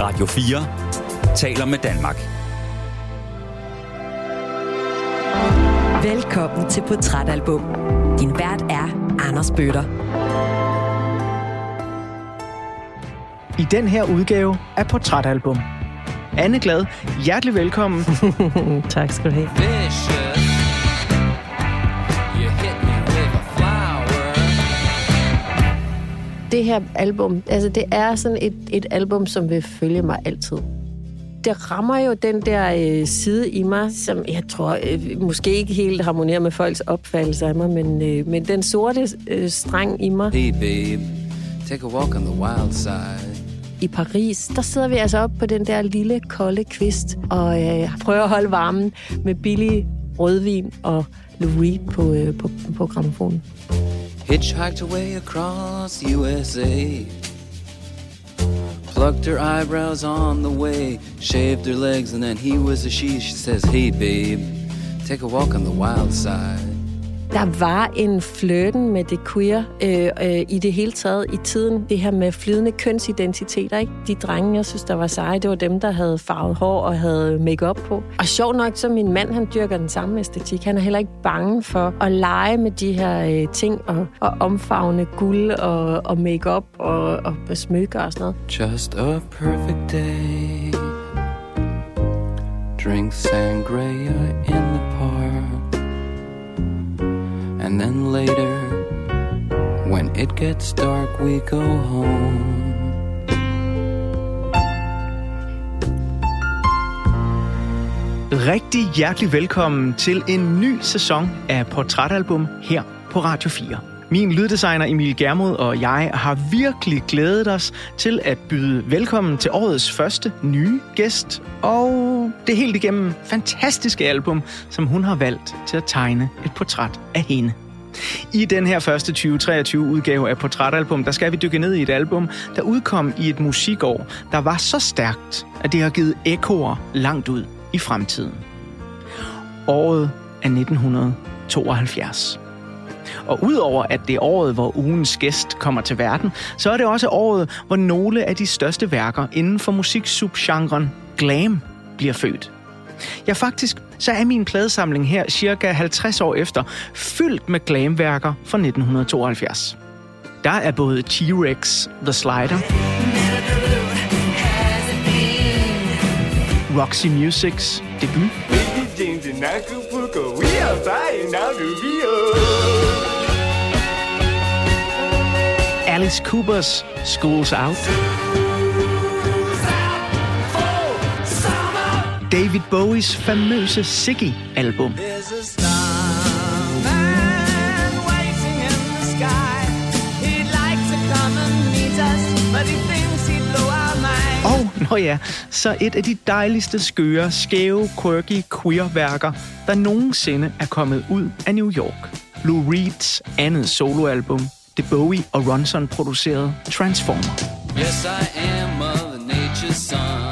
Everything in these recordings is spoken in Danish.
Radio 4 taler med Danmark. Velkommen til Portrætalbum. Din vært er Anders Bøtter. I den her udgave af Portrætalbum. Anne Glad, hjertelig velkommen. tak skal du have. Det her album, altså det er sådan et, et album, som vil følge mig altid. Det rammer jo den der øh, side i mig, som jeg tror øh, måske ikke helt harmonerer med folks opfattelse af mig, men, øh, men den sorte øh, streng i mig. Hey babe, take a walk on the wild side i Paris, der sidder vi altså op på den der lille, kolde kvist og øh, prøver at holde varmen med billig rødvin og Lou Reed på, øh, på, på gramofonen. Hitchhiked away across USA Plucked her eyebrows on the way Shaved her legs and then he was a she. She says, hey babe, take a walk on the wild side der var en flirten med det queer øh, øh, i det hele taget i tiden. Det her med flydende kønsidentiteter. Ikke? De drenge, jeg synes, der var seje, det var dem, der havde farvet hår og havde makeup på. Og sjov nok, så min mand, han dyrker den samme æstetik. Han er heller ikke bange for at lege med de her øh, ting og, og omfavne guld og, og makeup og, og smykker og sådan noget. Just a perfect day Drink sangria in And then later, when it gets dark, we go home. Rigtig hjertelig velkommen til en ny sæson af Portrætalbum her på Radio 4. Min lyddesigner Emil Germod og jeg har virkelig glædet os til at byde velkommen til årets første nye gæst og det helt igennem fantastiske album, som hun har valgt til at tegne et portræt af hende. I den her første 2023 udgave af Portrætalbum, der skal vi dykke ned i et album, der udkom i et musikår, der var så stærkt, at det har givet ekoer langt ud i fremtiden. Året er 1972. Og udover at det er året, hvor ugens gæst kommer til verden, så er det også året, hvor nogle af de største værker inden for musiksubgenren glam bliver født. Ja, faktisk så er min pladesamling her cirka 50 år efter fyldt med glamværker fra 1972. Der er både T-Rex, The Slider, Roxy Musics debut, Alice Coopers Schools Out, David Bowies famøse Siggy-album. Og, nå ja, så et af de dejligste, skøre, skæve, quirky queer-værker, der nogensinde er kommet ud af New York. Lou Reeds andet soloalbum, det Bowie og Ronson producerede Transformer. Yes, I am Mother Nature's son.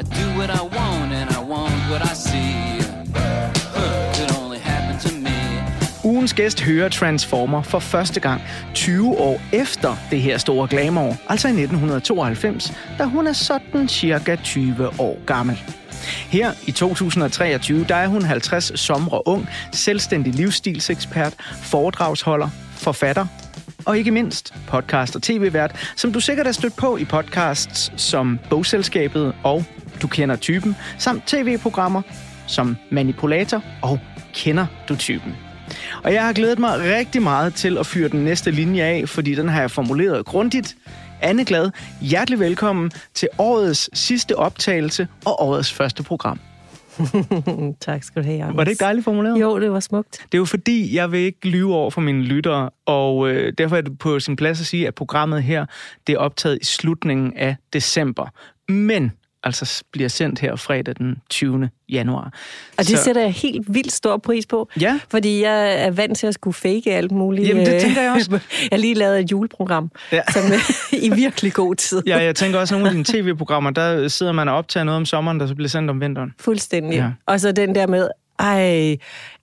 I do what I want and I want what I see. Ugens gæst hører Transformer for første gang 20 år efter det her store glamour, altså i 1992, da hun er sådan cirka 20 år gammel. Her i 2023, der er hun 50 somre ung, selvstændig livsstilsekspert, foredragsholder, forfatter og ikke mindst podcast- og tv-vært, som du sikkert har stødt på i podcasts som Bogselskabet og du kender typen, samt tv-programmer som Manipulator og Kender du typen. Og jeg har glædet mig rigtig meget til at fyre den næste linje af, fordi den har jeg formuleret grundigt. Anne Glad, hjertelig velkommen til årets sidste optagelse og årets første program. tak skal du have, Anders. Var det ikke dejligt formuleret? Jo, det var smukt. Det er jo fordi, jeg vil ikke lyve over for mine lyttere, og øh, derfor er det på sin plads at sige, at programmet her det er optaget i slutningen af december. Men altså bliver sendt her fredag den 20. januar. Og det så... sætter jeg helt vildt stor pris på, ja. fordi jeg er vant til at skulle fake alt muligt. Jamen, det tænker jeg også. jeg har lige lavet et juleprogram, ja. som i virkelig god tid. ja, jeg tænker også, at nogle af dine tv-programmer, der sidder man og optager noget om sommeren, der så bliver sendt om vinteren. Fuldstændig. Ja. Og så den der med, ej,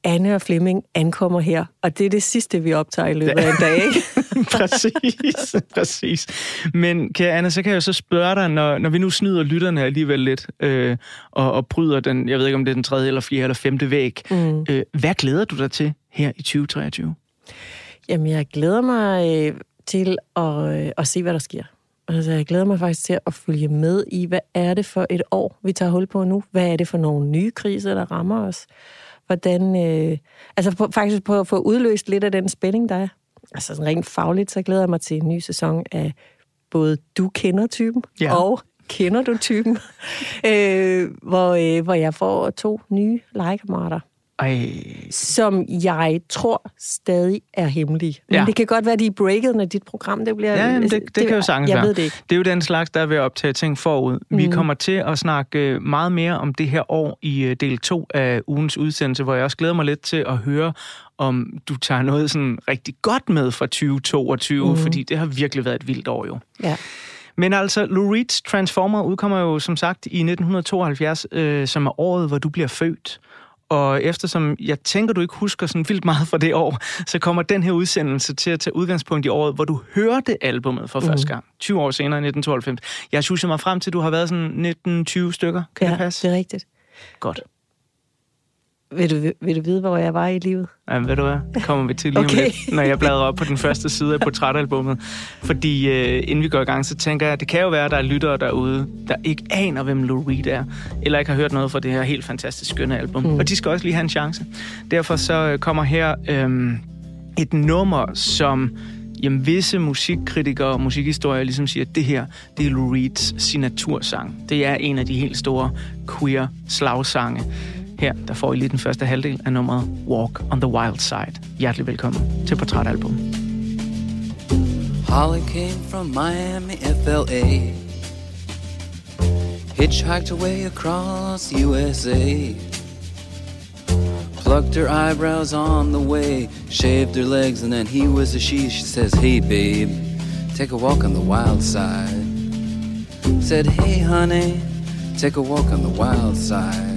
Anne og Flemming ankommer her, og det er det sidste, vi optager i løbet af en dag, ikke? præcis, præcis. Men kære Anna, så kan jeg jo så spørge dig, når, når vi nu snyder lytterne alligevel lidt, øh, og, og bryder den, jeg ved ikke om det er den tredje, eller fjerde, eller femte væg. Mm. Øh, hvad glæder du dig til her i 2023? Jamen, jeg glæder mig øh, til at, øh, at se, hvad der sker. Altså, jeg glæder mig faktisk til at følge med i, hvad er det for et år, vi tager hul på nu? Hvad er det for nogle nye kriser, der rammer os? Hvordan, øh, altså på, faktisk på at få udløst lidt af den spænding, der er. Altså sådan rent fagligt, så glæder jeg mig til en ny sæson af både Du kender typen Ja. og Kender du typen, øh, hvor, øh, hvor jeg får to nye legekammerater Ej, som jeg tror stadig er hemmelige. Men Ja. det kan godt være, de er breaket, når dit program det bliver... Ja, jamen, det, det, det kan jo sagtens Jeg være. ved det ikke. Det er jo den slags, der er ved at optage ting forud. Mm. Vi Mhm. kommer til at snakke øh, meget mere om det her år i øh, del 2 af ugens udsendelse, hvor jeg også glæder mig lidt til at høre, om du tager noget sådan rigtig godt med fra 2022, Mhm. mm. fordi det har virkelig været et vildt år jo. Ja. Men altså, Lou Reed's Transformer udkommer jo som sagt i 1972, øh, som er året, hvor du bliver født. Og eftersom jeg tænker, du ikke husker sådan vildt meget fra det år, så kommer den her udsendelse til at tage udgangspunkt i året, hvor du hørte albumet for første gang. 20 år senere, i 1992. Jeg synes mig frem til, at du har været sådan 19-20 stykker. Kan ja, det passe? det er rigtigt. Godt. Vil du, vil du vide, hvor jeg var i livet? Ja, ved du hvad? Det kommer vi til lige okay. Okay. om lidt, når jeg bladrer op på den første side af portrætalbummet. Fordi øh, inden vi går i gang, så tænker jeg, at det kan jo være, at der er lyttere derude, der ikke aner, hvem Lou Reed er, eller ikke har hørt noget fra det her helt fantastisk skønne album. Mm. Og de skal også lige have en chance. Derfor så øh, kommer her øh, et nummer, som jamen, visse musikkritikere og musikhistorier ligesom siger, at det her, det er Lou Reeds signatursang. Det er en af de helt store queer slagsange. Her, der får I lige den første halvdel af nummeret Walk on the Wild Side. Hjertelig velkommen til Portrætalbum. Holly came from Miami, FLA. Hitchhiked away across USA. Plucked her eyebrows on the way. Shaved her legs, and then he was a she. She says, Hey, babe, take a walk on the wild side. Said, Hey, honey, take a walk on the wild side.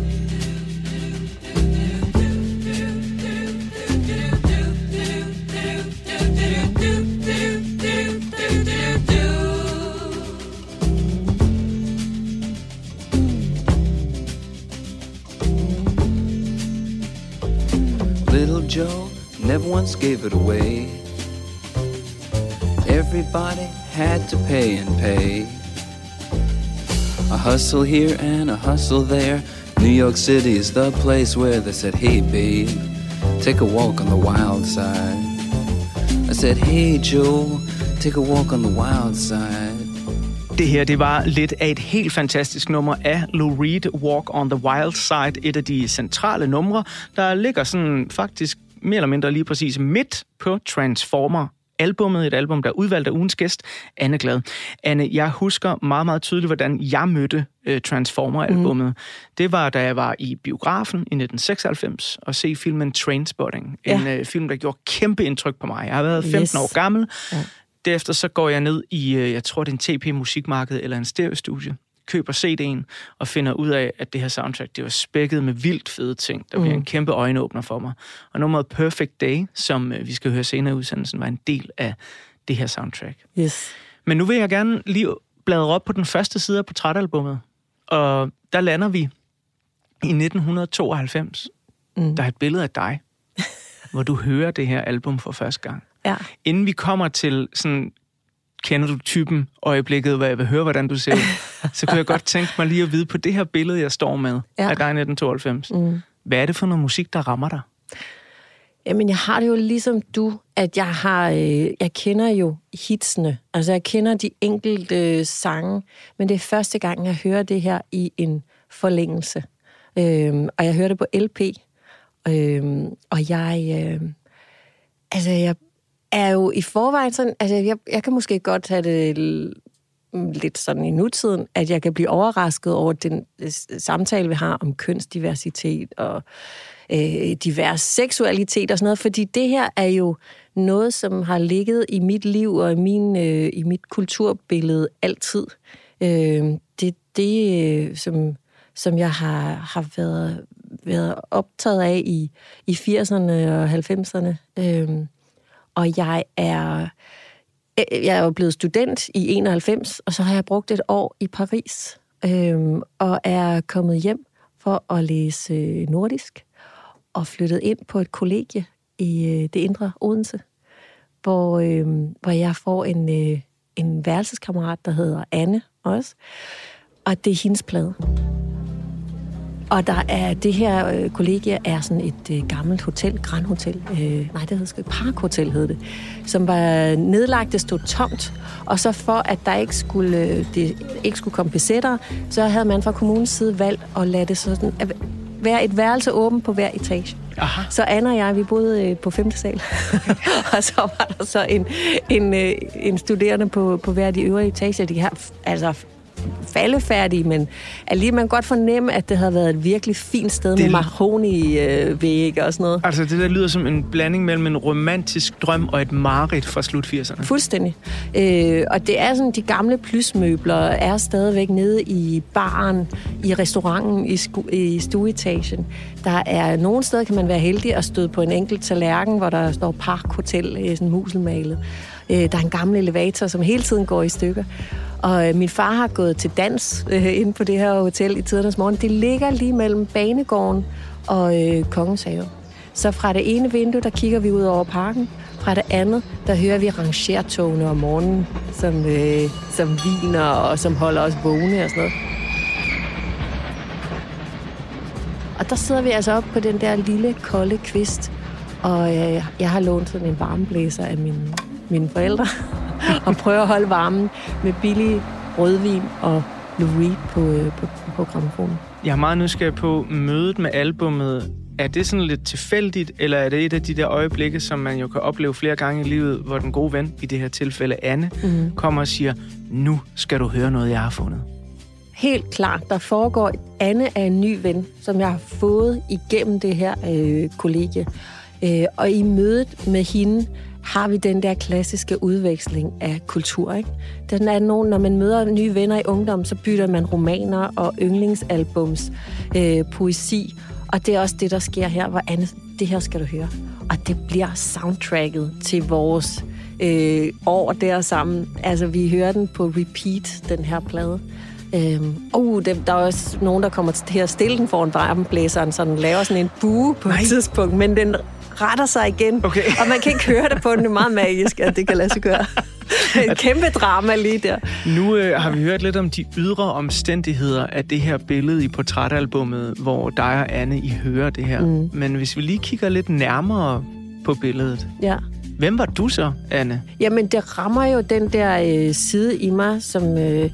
once gave it away. Everybody had to pay and pay. A hustle here and a hustle there. New York City is the place where they said, Hey, babe, take a walk on the wild side. I said, Hey, Joe, take a walk on the wild side. Det her, det var lidt af et helt fantastisk nummer af Lou Reed, Walk on the Wild Side, et af de centrale numre, der ligger sådan faktisk mere eller mindre lige præcis midt på Transformer albummet, et album, der er udvalgt af ugens gæst, Anne Glad. Anne, jeg husker meget, meget tydeligt, hvordan jeg mødte øh, Transformer-albummet. Mm. Det var, da jeg var i biografen i 1996 og se filmen Trainspotting. En Ja. øh, film, der gjorde kæmpe indtryk på mig. Jeg har været 15 Yes. år gammel. Ja. Derefter så går jeg ned i, øh, jeg tror det er en TP Musikmarked eller en stereostudie, køber CD'en og finder ud af, at det her soundtrack, det var spækket med vildt fede ting. Der bliver Mm. en kæmpe øjenåbner for mig. Og nummeret Perfect Day, som øh, vi skal høre senere i udsendelsen, var en del af det her soundtrack. Yes. Men nu vil jeg gerne lige bladre op på den første side af portrætalbummet. Og der lander vi i 1992. Mm. Der er et billede af dig, hvor du hører det her album for første gang Ja. inden vi kommer til sådan, kender du typen øjeblikket, hvor jeg vil høre, hvordan du ser ud, så kunne jeg godt tænke mig lige at vide på det her billede, jeg står med Ja. af dig i 1992. Mm. Hvad er det for noget musik, der rammer dig? Jamen, jeg har det jo ligesom du, at jeg har, øh, jeg kender jo hitsene. Altså, jeg kender de enkelte øh, sange, men det er første gang, jeg hører det her i en forlængelse. Øhm, og jeg hører det på LP. Øhm, og jeg, øh, altså, jeg er jo i forvejen sådan, altså, jeg, jeg kan måske godt have det lidt sådan i nutiden, at jeg kan blive overrasket over den øh, samtale, vi har om kønsdiversitet og øh, divers seksualitet og sådan noget, fordi det her er jo noget, som har ligget i mit liv og i, min, øh, i mit kulturbillede altid. Øh, det det, øh, som, som jeg har, har været, været optaget af i, i 80'erne og 90'erne. Øh, og jeg er øh, øh, jeg er jo blevet student i 91, og så har jeg brugt et år i Paris, øhm, og er kommet hjem for at læse nordisk, og flyttet ind på et kollegie i øh, det indre Odense, hvor, øhm, hvor jeg får en, øh, en værelseskammerat, der hedder Anne også, og det er hendes plade. Og der er det her øh, kollegie er sådan et øh, gammelt hotel, Grand Hotel. Øh, nej, det hedder Park Hotel hed det, som var nedlagt, det stod tomt. Og så for at der ikke skulle øh, det ikke skulle komme besættere, så havde man fra kommunens side valgt at lade det sådan at være et værelse åbent på hver etage. Aha. Så Anna og jeg, vi boede øh, på femte sal. og så var der så en, en, øh, en studerende på, på hver de øvrige etager. De har altså faldefærdige, men alligevel man godt fornemme, at det havde været et virkelig fint sted det... med mahoni-væg og sådan noget. Altså det der lyder som en blanding mellem en romantisk drøm og et mareridt fra slut 80'erne. Fuldstændig. Øh, og det er sådan, de gamle plysmøbler er stadigvæk nede i baren, i restauranten, i, sku- i stueetagen. Der er nogle steder, kan man være heldig at støde på en enkelt tallerken, hvor der står Park Hotel, sådan muselmalet. Øh, der er en gammel elevator, som hele tiden går i stykker. Og øh, min far har gået til dans øh, inde på det her hotel i tidernes morgen. Det ligger lige mellem banegården og øh, Kongens Have. Så fra det ene vindue, der kigger vi ud over parken. Fra det andet, der hører vi rangertogene om morgenen, som, øh, som viner og som holder os vågne og sådan noget. Og der sidder vi altså op på den der lille, kolde kvist, og øh, jeg har lånt sådan en varmeblæser af min mine forældre. og prøve at holde varmen med billig rødvin og Louis på, øh, på, på gramofonen. Jeg er meget nysgerrig på mødet med albummet. Er det sådan lidt tilfældigt, eller er det et af de der øjeblikke, som man jo kan opleve flere gange i livet, hvor den gode ven, i det her tilfælde Anne, mm. kommer og siger, nu skal du høre noget, jeg har fundet? Helt klart. Der foregår, Anne er en ny ven, som jeg har fået igennem det her øh, kollegie. Øh, og i mødet med hende, har vi den der klassiske udveksling af kultur. Ikke? Den er nogen, når man møder nye venner i ungdom, så bytter man romaner og yndlingsalbums, øh, poesi, og det er også det, der sker her, hvor Anne, det her skal du høre. Og det bliver soundtracket til vores øh, år der sammen. Altså, vi hører den på repeat, den her plade. Øhm, uh, det, der er også nogen, der kommer til at stille den foran varmeblæseren, så den laver sådan en bue på Nej. et tidspunkt, men den retter sig igen. Okay. Og man kan ikke høre det på den. Det er meget magisk, at det kan lade sig gøre. en kæmpe drama lige der. Nu øh, har vi hørt lidt om de ydre omstændigheder af det her billede i portrætalbummet, hvor dig og Anne, I hører det her. Mm. Men hvis vi lige kigger lidt nærmere på billedet. Ja. Hvem var du så, Anne? Jamen, det rammer jo den der øh, side i mig, som... Øh,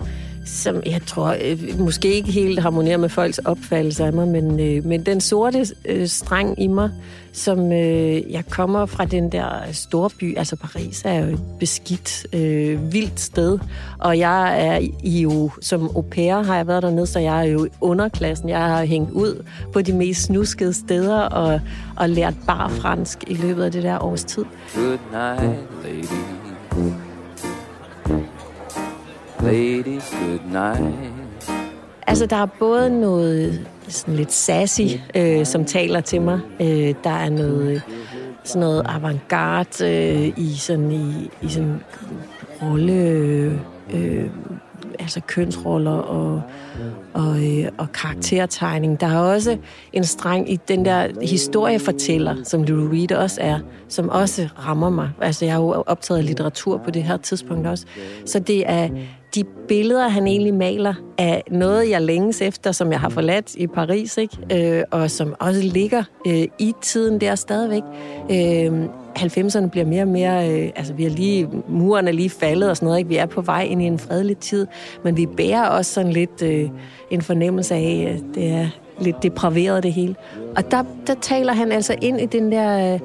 som jeg tror øh, måske ikke helt harmonerer med folks opfattelse af mig, men, øh, men den sorte øh, streng i mig, som øh, jeg kommer fra den der storby, altså Paris er jo et beskidt, øh, vildt sted, og jeg er jo, som au pair har jeg været dernede, så jeg er jo underklassen. Jeg har hængt ud på de mest snuskede steder og, og lært bare fransk i løbet af det der års tid. Good night, lady Ladies, good night. Altså, der er både noget sådan lidt sassy, øh, som taler til mig. Øh, der er noget sådan noget avantgarde øh, i sådan i, i sådan rolle øh, altså kønsroller og, og, øh, og karaktertegning. Der er også en streng i den der historiefortæller, som Lou Reed også er, som også rammer mig. Altså, jeg har jo optaget litteratur på det her tidspunkt også. Så det er de billeder, han egentlig maler, er noget, jeg længes efter, som jeg har forladt i Paris, ikke? Øh, og som også ligger øh, i tiden der stadigvæk. Øh, 90'erne bliver mere og mere, øh, altså vi er lige, muren er lige faldet og sådan noget, ikke? Vi er på vej ind i en fredelig tid, men vi bærer også sådan lidt øh, en fornemmelse af, at det er lidt depraveret det hele. Og der, der taler han altså ind i den der... Øh,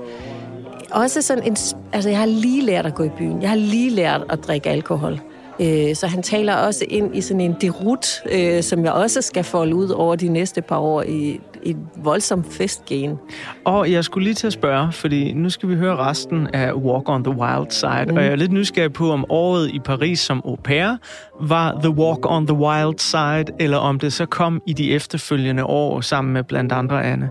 også sådan en... Altså, jeg har lige lært at gå i byen. Jeg har lige lært at drikke alkohol. Øh, så han taler også ind i sådan en derut, øh, som jeg også skal folde ud over de næste par år i et voldsomt festgen. Og jeg skulle lige til at spørge, fordi nu skal vi høre resten af Walk on the Wild Side, mm. og jeg er lidt nysgerrig på, om året i Paris som au pair var The Walk on the Wild Side, eller om det så kom i de efterfølgende år sammen med blandt andre Anne.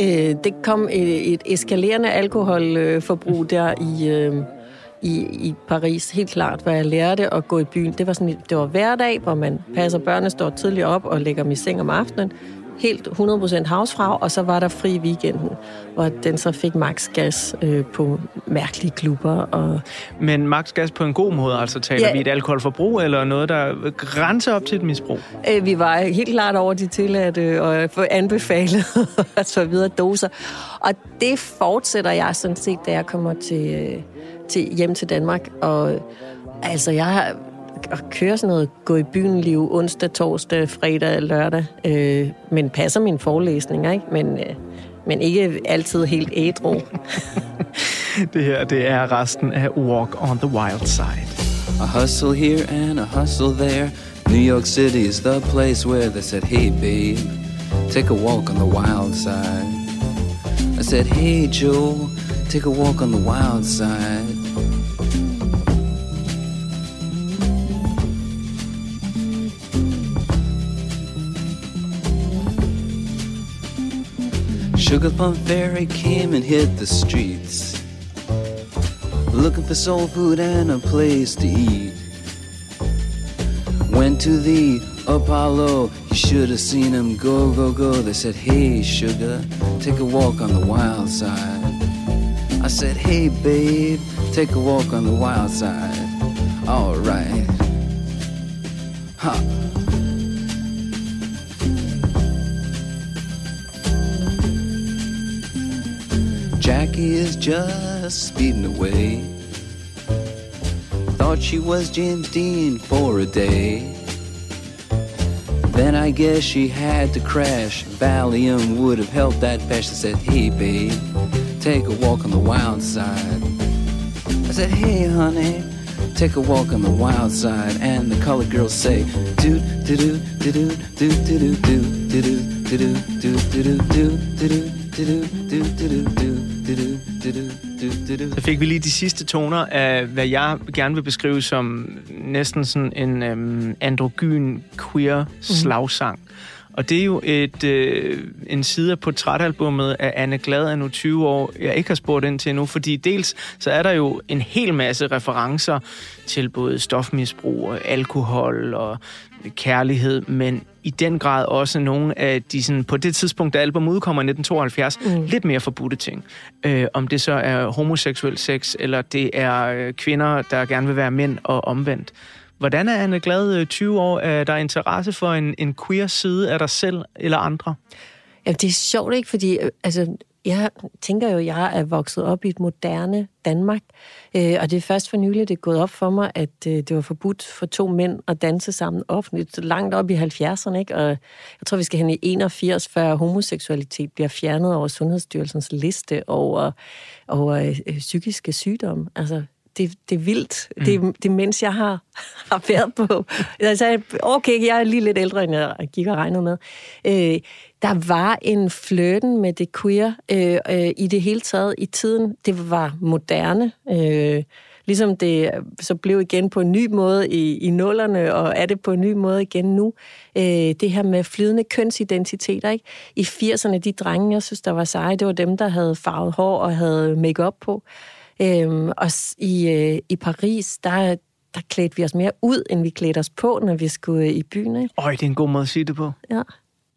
Øh, det kom et, et eskalerende alkoholforbrug der i... Øh, i, i Paris, helt klart, hvad jeg lærte at gå i byen. Det var, sådan, det var hverdag, hvor man passer børnene, står tidligt op og lægger dem i seng om aftenen. Helt 100% havsfra, og så var der fri weekenden, hvor den så fik max gas øh, på mærkelige klubber. Og... Men max gas på en god måde, altså taler ja. vi et alkoholforbrug, eller noget, der grænser op til et misbrug? Øh, vi var helt klart over de tilladte og anbefalede og så videre doser. Og det fortsætter jeg sådan set, da jeg kommer til, øh, til, hjem til Danmark. Og altså, jeg har kører sådan noget gå i byen liv onsdag, torsdag, fredag, lørdag, øh, men passer mine forelæsninger, ikke? Men, øh, men ikke altid helt ædru. det her, det er resten af Walk on the Wild Side. A hustle here and a hustle there. New York City is the place where they said, hey babe, take a walk on the wild side. I said, hey Joe, take a walk on the wild side. Sugar Plum Fairy came and hit the streets, looking for soul food and a place to eat. Went to the Apollo, you should have seen him go, go, go. They said, Hey, sugar, take a walk on the wild side. I said, Hey, babe, take a walk on the wild side. Alright. Ha. Jackie is just speeding away. Thought she was James Dean for a day. Then I guess she had to crash. Valium would have helped that patch. I said, hey babe, take a walk on the wild side. I said, hey honey, take a walk on the wild side. And the colored girls say, do do do do do do do do do do do do do do do do do Så fik vi lige de sidste toner af, hvad jeg gerne vil beskrive som næsten sådan en øhm, androgyn queer slagsang. Mm. Og det er jo et, øh, en side af portrætalbummet af Anne Glad af nu 20 år, jeg ikke har spurgt ind til endnu, fordi dels så er der jo en hel masse referencer til både stofmisbrug og alkohol og kærlighed, men i den grad også nogle af de, sådan, på det tidspunkt, da album udkommer i 1972, mm. lidt mere forbudte ting. Øh, om det så er homoseksuel sex, eller det er øh, kvinder, der gerne vil være mænd og omvendt. Hvordan er Anne Glad øh, 20 år? Er der interesse for en, en queer side af dig selv eller andre? Ja, det er sjovt, ikke? Fordi øh, altså, jeg tænker jo, at jeg er vokset op i et moderne Danmark, øh, og det er først for nylig, det er gået op for mig, at øh, det var forbudt for to mænd at danse sammen offentligt, langt op i 70'erne, ikke? og jeg tror, vi skal hen i 81, før homoseksualitet bliver fjernet over Sundhedsstyrelsens liste over, over øh, psykiske sygdomme. Altså, det, det er vildt. Mm. Det, det mens jeg har, har været på. Jeg sagde, okay, jeg er lige lidt ældre, end jeg gik og regnede med. Øh, der var en flirten med det queer øh, øh, i det hele taget i tiden. Det var moderne. Øh, ligesom det så blev igen på en ny måde i, i nullerne, og er det på en ny måde igen nu. Øh, det her med flydende kønsidentiteter, ikke? I 80'erne, de drenge, jeg synes, der var seje, det var dem, der havde farvet hår og havde makeup på. Øhm, og i, øh, i Paris, der, der klædte vi os mere ud, end vi klædte os på, når vi skulle øh, i byen. Ikke? Øj, det er en god måde at sige det på. Ja.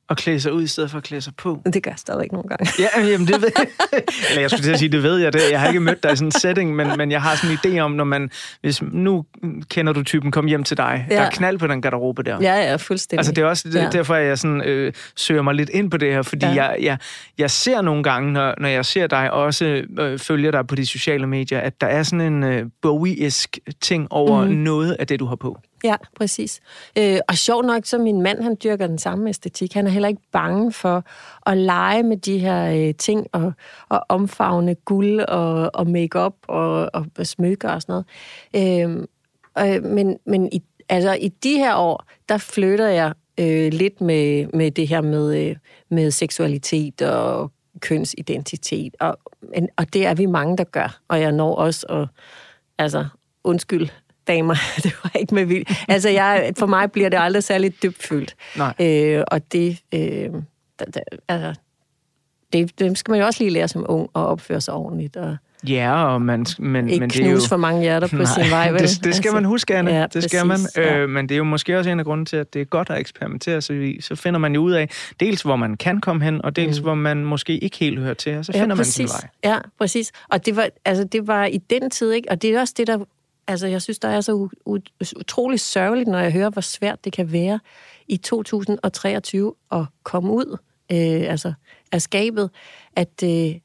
At klæde sig ud i stedet for at klæde sig på. Det gør jeg stadigvæk nogle gange. Ja, jamen det ved jeg. Eller jeg skulle til at sige, det ved jeg. Det. Jeg har ikke mødt dig i sådan en setting, men, men jeg har sådan en idé om, når man... Hvis, nu kender du typen, kom hjem til dig. Ja. Der er knald på den garderobe der. Ja, ja, fuldstændig. Altså det er også ja. derfor, at jeg sådan, øh, søger mig lidt ind på det her, fordi ja. jeg, jeg, jeg ser nogle gange, når, når jeg ser dig også øh, følger dig på de sociale medier, at der er sådan en øh, Bowie-esk ting over mm. noget af det, du har på. Ja, præcis. Øh, og sjov nok, så min mand, han dyrker den samme æstetik. Han er heller ikke bange for at lege med de her øh, ting og, og omfavne guld og, og makeup og, og smykker og sådan noget. Øh, øh, men men i, altså, i de her år, der flytter jeg øh, lidt med, med det her med, øh, med seksualitet og kønsidentitet. Og, og det er vi mange, der gør. Og jeg når også at, altså, undskyld, damer. det var ikke med vildt. Altså, jeg, for mig bliver det aldrig særlig dybfølt. Nej. Øh, og det, øh, da, da, altså, det, det skal man jo også lige lære som ung og opføre sig ordentligt. Og, Ja, og man, men, ikke men det er jo... for mange hjerter på Nej, sin vej, vel? Det, det skal altså, man huske, Anne. Ja, det præcis, skal man. Ja. Øh, men det er jo måske også en af grunden til, at det er godt at eksperimentere, så, vi, så finder man jo ud af, dels hvor man kan komme hen, og dels mm. hvor man måske ikke helt hører til, og så finder ja, man sin vej. Ja, præcis. Og det var, altså, det var i den tid, ikke? og det er også det, der Altså, jeg synes, der er så utrolig sørgeligt, når jeg hører, hvor svært det kan være i 2023 at komme ud øh, altså, af skabet, at øh,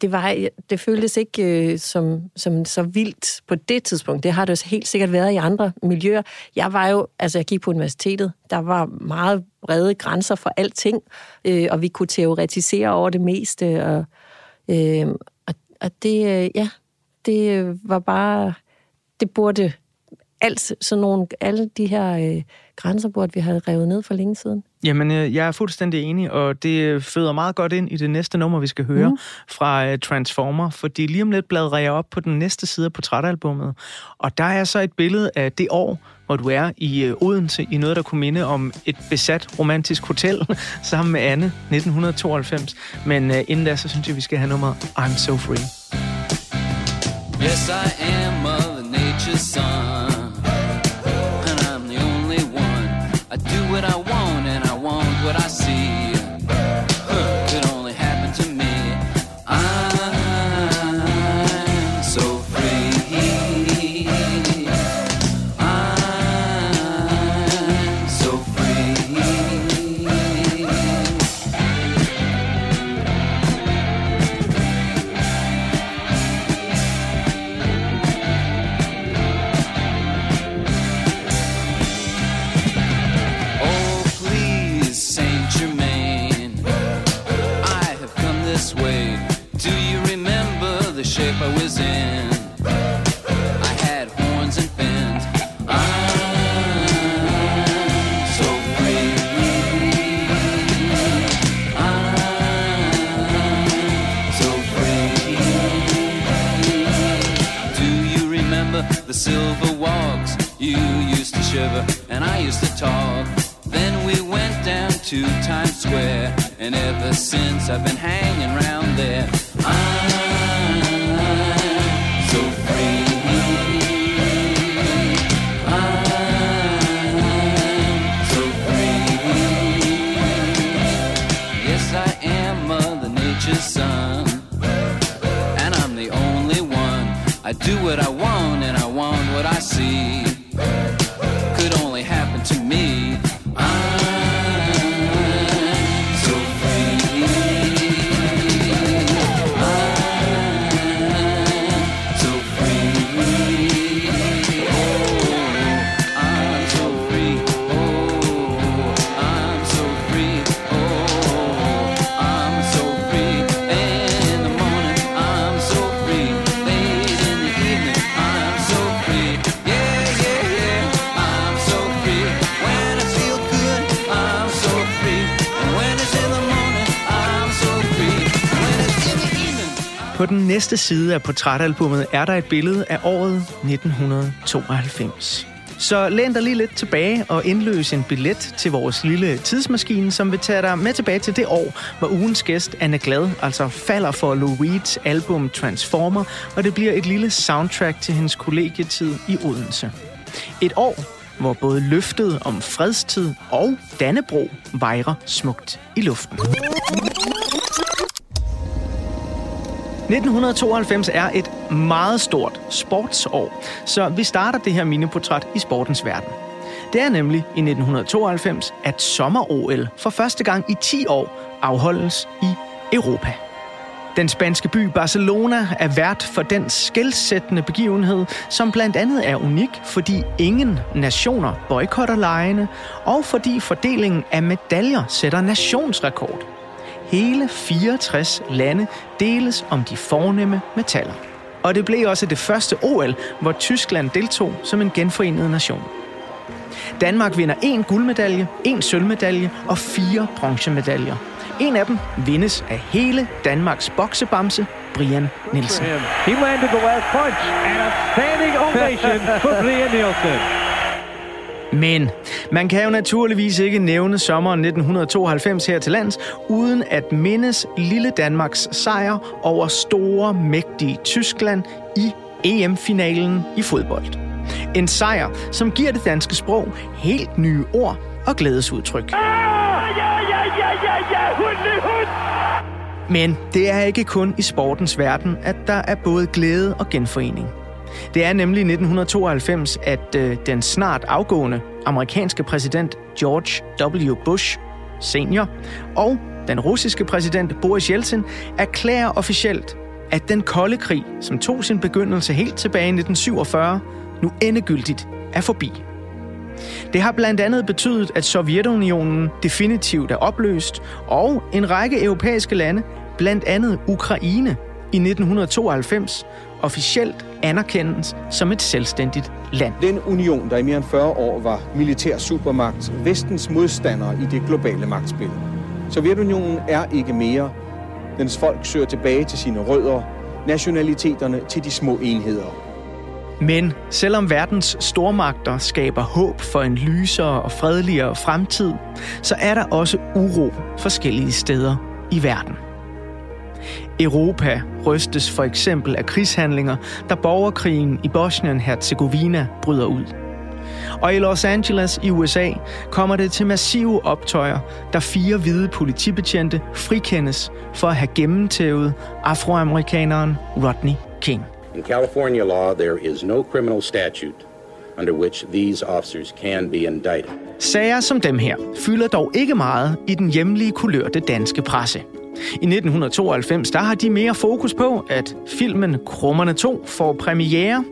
det, var, det føltes ikke øh, som, som så vildt på det tidspunkt. Det har det helt sikkert været i andre miljøer. Jeg var jo, altså jeg gik på universitetet, der var meget brede grænser for alting, øh, og vi kunne teoretisere over det meste, og, øh, og, og det, øh, ja, det øh, var bare det burde alt sådan nogle, alle de her øh, grænser burde vi have revet ned for længe siden. Jamen, øh, jeg er fuldstændig enig, og det føder meget godt ind i det næste nummer, vi skal høre mm. fra uh, Transformer, fordi lige om lidt bladrer jeg op på den næste side af portrætalbummet, og der er så et billede af det år, hvor du er i uh, Odense, i noget, der kunne minde om et besat romantisk hotel, sammen med Anne, 1992. Men uh, inden da, så synes jeg, vi skal have nummeret I'm So Free. Yes, I am Son. And I'm the only one. I do what I want and I want what I see. På den næste side af portrætalbummet er der et billede af året 1992. Så læn dig lige lidt tilbage og indløs en billet til vores lille tidsmaskine, som vil tage dig med tilbage til det år, hvor ugens gæst, Anne Glad, altså falder for Lou Reeds album Transformer, og det bliver et lille soundtrack til hendes kollegietid i Odense. Et år, hvor både løftet om fredstid og Dannebro vejrer smukt i luften. 1992 er et meget stort sportsår, så vi starter det her miniportræt i sportens verden. Det er nemlig i 1992, at sommer-OL for første gang i 10 år afholdes i Europa. Den spanske by Barcelona er vært for den skældsættende begivenhed, som blandt andet er unik, fordi ingen nationer boykotter lejene, og fordi fordelingen af medaljer sætter nationsrekord. Hele 64 lande deles om de fornemme metaller. Og det blev også det første OL, hvor Tyskland deltog som en genforenet nation. Danmark vinder en guldmedalje, en sølvmedalje og fire bronzemedaljer. En af dem vindes af hele Danmarks boksebamse, Brian Nielsen. He landed the last punch, and a standing ovation for Brian Nielsen. Men man kan jo naturligvis ikke nævne sommeren 1992 her til lands, uden at mindes lille Danmarks sejr over store, mægtige Tyskland i EM-finalen i fodbold. En sejr, som giver det danske sprog helt nye ord og glædesudtryk. Men det er ikke kun i sportens verden, at der er både glæde og genforening. Det er nemlig 1992, at øh, den snart afgående amerikanske præsident George W. Bush senior og den russiske præsident Boris Yeltsin erklærer officielt, at den kolde krig, som tog sin begyndelse helt tilbage i 1947, nu endegyldigt er forbi. Det har blandt andet betydet, at Sovjetunionen definitivt er opløst, og en række europæiske lande, blandt andet Ukraine, i 1992 officielt anerkendes som et selvstændigt land. Den union, der i mere end 40 år var militær supermagt, vestens modstander i det globale magtspil. Sovjetunionen er ikke mere. Dens folk søger tilbage til sine rødder, nationaliteterne til de små enheder. Men selvom verdens stormagter skaber håb for en lysere og fredeligere fremtid, så er der også uro forskellige steder i verden. Europa rystes for eksempel af krigshandlinger, da borgerkrigen i Bosnien-Herzegovina bryder ud. Og i Los Angeles i USA kommer det til massive optøjer, da fire hvide politibetjente frikendes for at have gennemtævet afroamerikaneren Rodney King. In California law, there is no criminal statute under which these officers can be indicted. Sager som dem her fylder dog ikke meget i den hjemlige kulørte danske presse. I 1992 der har de mere fokus på, at filmen Krummerne 2 får premiere,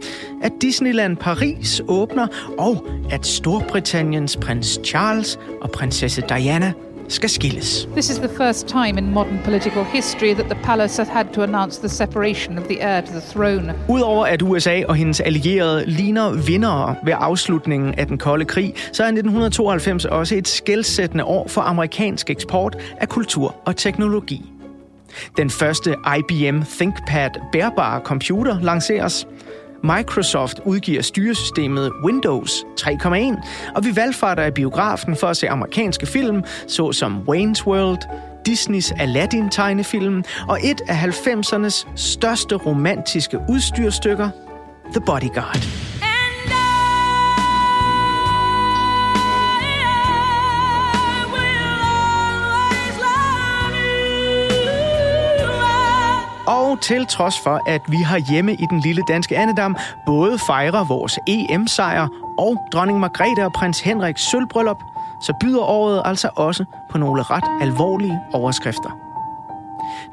at Disneyland Paris åbner, og at Storbritanniens prins Charles og prinsesse Diana skal skilles. This is the first time in modern political history that the palace has had to announce the separation of the heir to the throne. Udover at USA og hendes allierede ligner vindere ved afslutningen af den kolde krig, så er 1992 også et skældsættende år for amerikansk eksport af kultur og teknologi. Den første IBM ThinkPad bærbare computer lanceres. Microsoft udgiver styresystemet Windows 3.1, og vi valgfarter i biografen for at se amerikanske film, såsom Wayne's World, Disneys Aladdin-tegnefilm og et af 90'ernes største romantiske udstyrstykker, The Bodyguard. Og til trods for, at vi har hjemme i den lille danske andedam både fejrer vores EM-sejr og dronning Margrethe og prins Henriks sølvbryllup, så byder året altså også på nogle ret alvorlige overskrifter.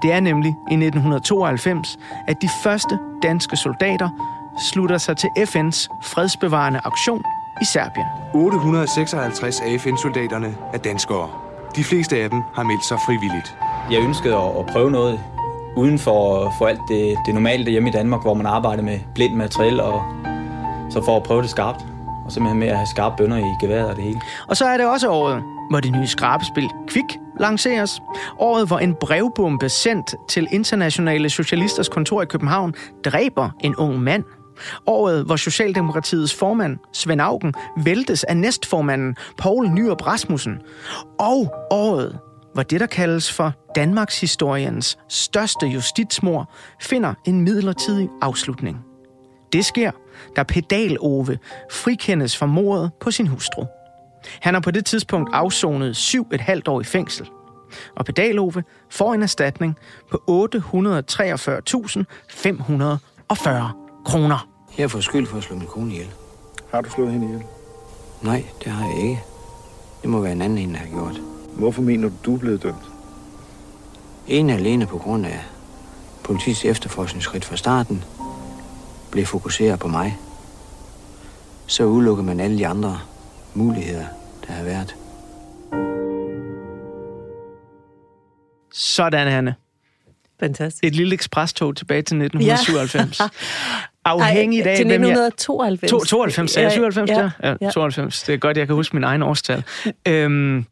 Det er nemlig i 1992, at de første danske soldater slutter sig til FN's fredsbevarende aktion i Serbien. 856 af FN-soldaterne er danskere. De fleste af dem har meldt sig frivilligt. Jeg ønskede at prøve noget uden for, for alt det, det normale hjemme i Danmark, hvor man arbejder med blindt materiel, og så for at prøve det skarpt. Og simpelthen med at have skarpe bønder i geværet og det hele. Og så er det også året, hvor det nye skrabespil Kvik lanceres. Året, hvor en brevbombe sendt til Internationale Socialisters kontor i København dræber en ung mand. Året, hvor Socialdemokratiets formand, Svend Augen, væltes af næstformanden Poul Nyrup Rasmussen. Og året, hvor det, der kaldes for Danmarks historiens største justitsmor, finder en midlertidig afslutning. Det sker, da Pedal Ove frikendes for mordet på sin hustru. Han har på det tidspunkt afsonet syv et halvt år i fængsel. Og Pedal Ove får en erstatning på 843.540 kroner. Jeg får skyld for at slå min kone ihjel. Har du slået hende ihjel? Nej, det har jeg ikke. Det må være en anden en, der har gjort. Hvorfor mener du, du er blevet dømt? En alene på grund af politiets efterforskningsskridt fra starten blev fokuseret på mig. Så udelukker man alle de andre muligheder, der har været. Sådan, Hanne. Fantastisk. Et lille ekspresstog tilbage til 1997. Ja. Afhængig af, til 1992. To, 92, sagde jeg 97 ja, der? Ja, 92. Det er godt, jeg kan huske min egen årstal. øhm,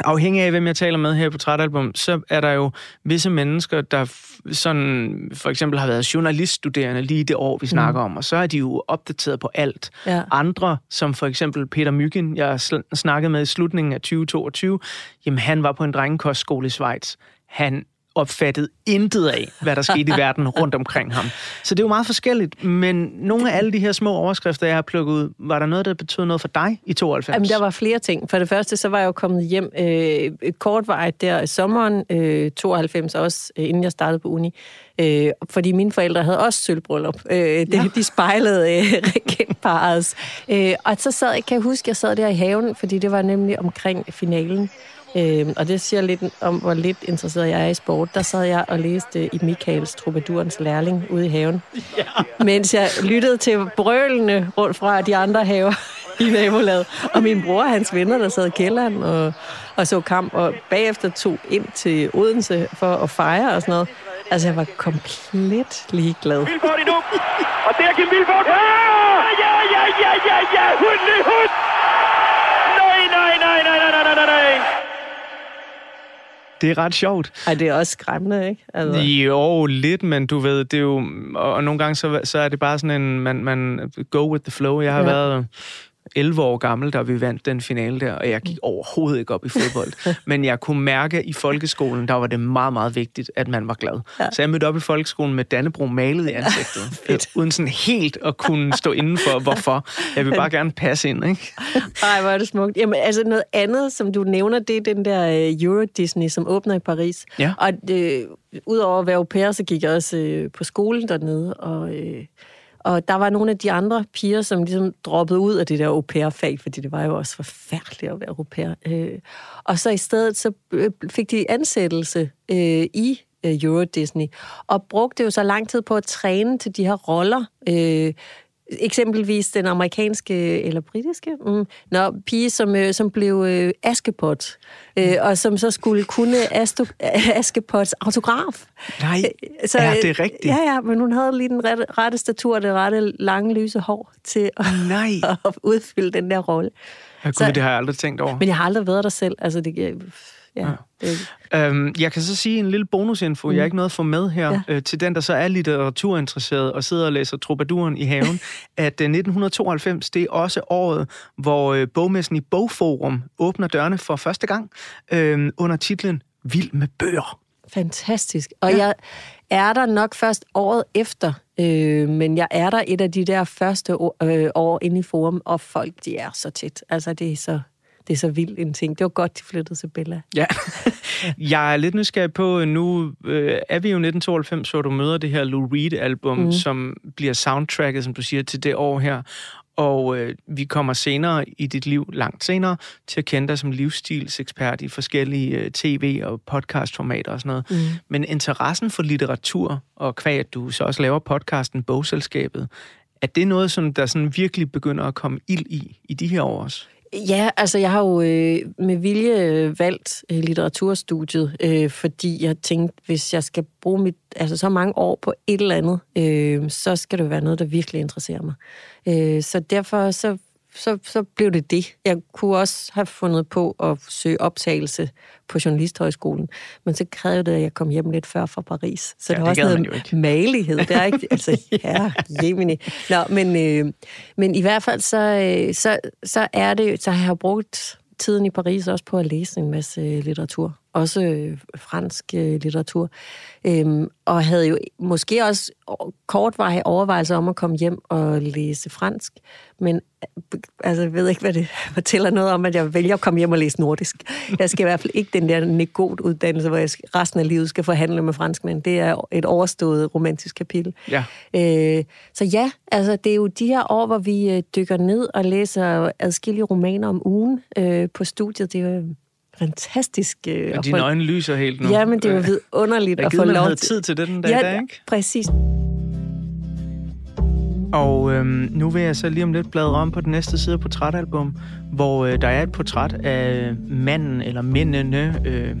afhængig af, hvem jeg taler med her på Trætalbum, så er der jo visse mennesker, der sådan for eksempel har været journaliststuderende lige det år, vi snakker mm. om, og så er de jo opdateret på alt. Ja. Andre, som for eksempel Peter Myggen, jeg snakkede med i slutningen af 2022, jamen han var på en drengekostskole i Schweiz. Han opfattede intet af, hvad der skete i verden rundt omkring ham. Så det er jo meget forskelligt, men nogle af alle de her små overskrifter, jeg har plukket ud, var der noget, der betød noget for dig i 92? Jamen, der var flere ting. For det første, så var jeg jo kommet hjem øh, kortvarigt der i sommeren øh, 92 også, øh, inden jeg startede på uni. Øh, fordi mine forældre havde også sølvbryllup. Øh, det, ja. De spejlede øh, regentparets. Øh, og så sad jeg, kan jeg huske, jeg sad der i haven, fordi det var nemlig omkring finalen. Øh, og det siger lidt om, hvor lidt interesseret jeg er i sport. Der sad jeg og læste i Michaels Troubadourens lærling ude i haven. Ja. Mens jeg lyttede til brølene rundt fra de andre haver i nabolaget. Og min bror og hans venner, der sad i kælderen og, og så kamp, og bagefter tog ind til Odense for at fejre og sådan noget. Altså, jeg var komplet ligeglad. Vilfort endnu, og der er Kim Vilfort. Ja, ja, ja, ja, ja, ja, hund, hund. Nej, nej, nej, nej, nej, nej, nej. Det er ret sjovt. Ej, det er også skræmmende, ikke? Altså. Jo, lidt, men du ved, det er jo... Og nogle gange, så, så er det bare sådan en... Man, man go with the flow. Jeg har ja. været 11 år gammel, da vi vandt den finale der, og jeg gik overhovedet ikke op i fodbold. Men jeg kunne mærke, at i folkeskolen, der var det meget, meget vigtigt, at man var glad. Ja. Så jeg mødte op i folkeskolen med Dannebro malet i ansigtet, ja, uden sådan helt at kunne stå inden for, hvorfor. Jeg vil bare gerne passe ind, ikke? Ej, hvor er det smukt. Jamen, altså noget andet, som du nævner, det er den der øh, Euro Disney, som åbner i Paris. Ja. Og det, udover at være au pair, så gik jeg også øh, på skolen dernede, og... Øh, og der var nogle af de andre piger, som ligesom droppede ud af det der au pair-fag, fordi det var jo også forfærdeligt at være au pair. Øh, og så i stedet så øh, fik de ansættelse øh, i øh, Euro Disney, og brugte jo så lang tid på at træne til de her roller. Øh, Eksempelvis den amerikanske eller britiske mm, når, pige, som, øh, som blev øh, Askepot, øh, og som så skulle kunne Asto, Askepots autograf. Nej, så, er det rigtigt? Ja, ja, men hun havde lige den rette, rette statur, det rette lange, lyse hår til at, Nej. at udfylde den der rolle. Ja, gud, så, det har jeg aldrig tænkt over. Men jeg har aldrig været der selv. Altså, det, Ja, ja. Øhm, jeg kan så sige en lille bonusinfo, mm. jeg er ikke noget at få med her, ja. øh, til den, der så er litteraturinteresseret og sidder og læser Troubadouren i haven, at øh, 1992, det er også året, hvor øh, bogmessen i Bogforum åbner dørene for første gang øh, under titlen Vild med bøger. Fantastisk. Og ja. jeg er der nok først året efter, øh, men jeg er der et af de der første år, øh, år inde i forum, og folk, de er så tæt. Altså, det er så det er så vild en ting. Det var godt, de flyttede til Bella. Ja. jeg er lidt nysgerrig på, nu øh, er vi jo 1992, hvor du møder det her Lou Reed-album, mm. som bliver soundtracket, som du siger, til det år her. Og øh, vi kommer senere i dit liv, langt senere, til at kende dig som livsstilsekspert i forskellige øh, tv- og podcastformater og sådan noget. Mm. Men interessen for litteratur, og kvæg at du så også laver podcasten Bogselskabet, er det noget, som der sådan virkelig begynder at komme ild i, i de her år også? Ja, altså jeg har jo øh, med vilje øh, valgt øh, litteraturstudiet, øh, fordi jeg tænkte, hvis jeg skal bruge mit, altså så mange år på et eller andet, øh, så skal det være noget, der virkelig interesserer mig. Øh, så derfor så så, så blev det det. Jeg kunne også have fundet på at søge optagelse på Journalisthøjskolen, men så krævede det, at jeg kom hjem lidt før fra Paris. Så ja, det var også noget malighed. Det er ikke, altså, ja, Jemini. Nå, men, øh, men i hvert fald, så, øh, så, så er det, så har jeg brugt tiden i Paris også på at læse en masse litteratur. Også øh, fransk øh, litteratur. Øhm, og havde jo måske også kortvarige overvejelser om at komme hjem og læse fransk. Men øh, altså, jeg ved ikke, hvad det fortæller noget om, at jeg vælger at komme hjem og læse nordisk. Jeg skal i hvert fald ikke den der negot uddannelse, hvor jeg resten af livet skal forhandle med franskmænd. Det er et overstået romantisk kapitel. Ja. Øh, så ja, altså det er jo de her år, hvor vi øh, dykker ned og læser adskillige romaner om ugen øh, på studiet. Det er jo fantastisk. Øh, og dine få... øjne lyser helt nu. Ja, men det er jo vidunderligt at få lov havde tid til det den dag, ja, dag, ikke? præcis. Og øhm, nu vil jeg så lige om lidt bladre om på den næste side af portrætalbum, hvor øh, der er et portræt af manden eller mændene, øh,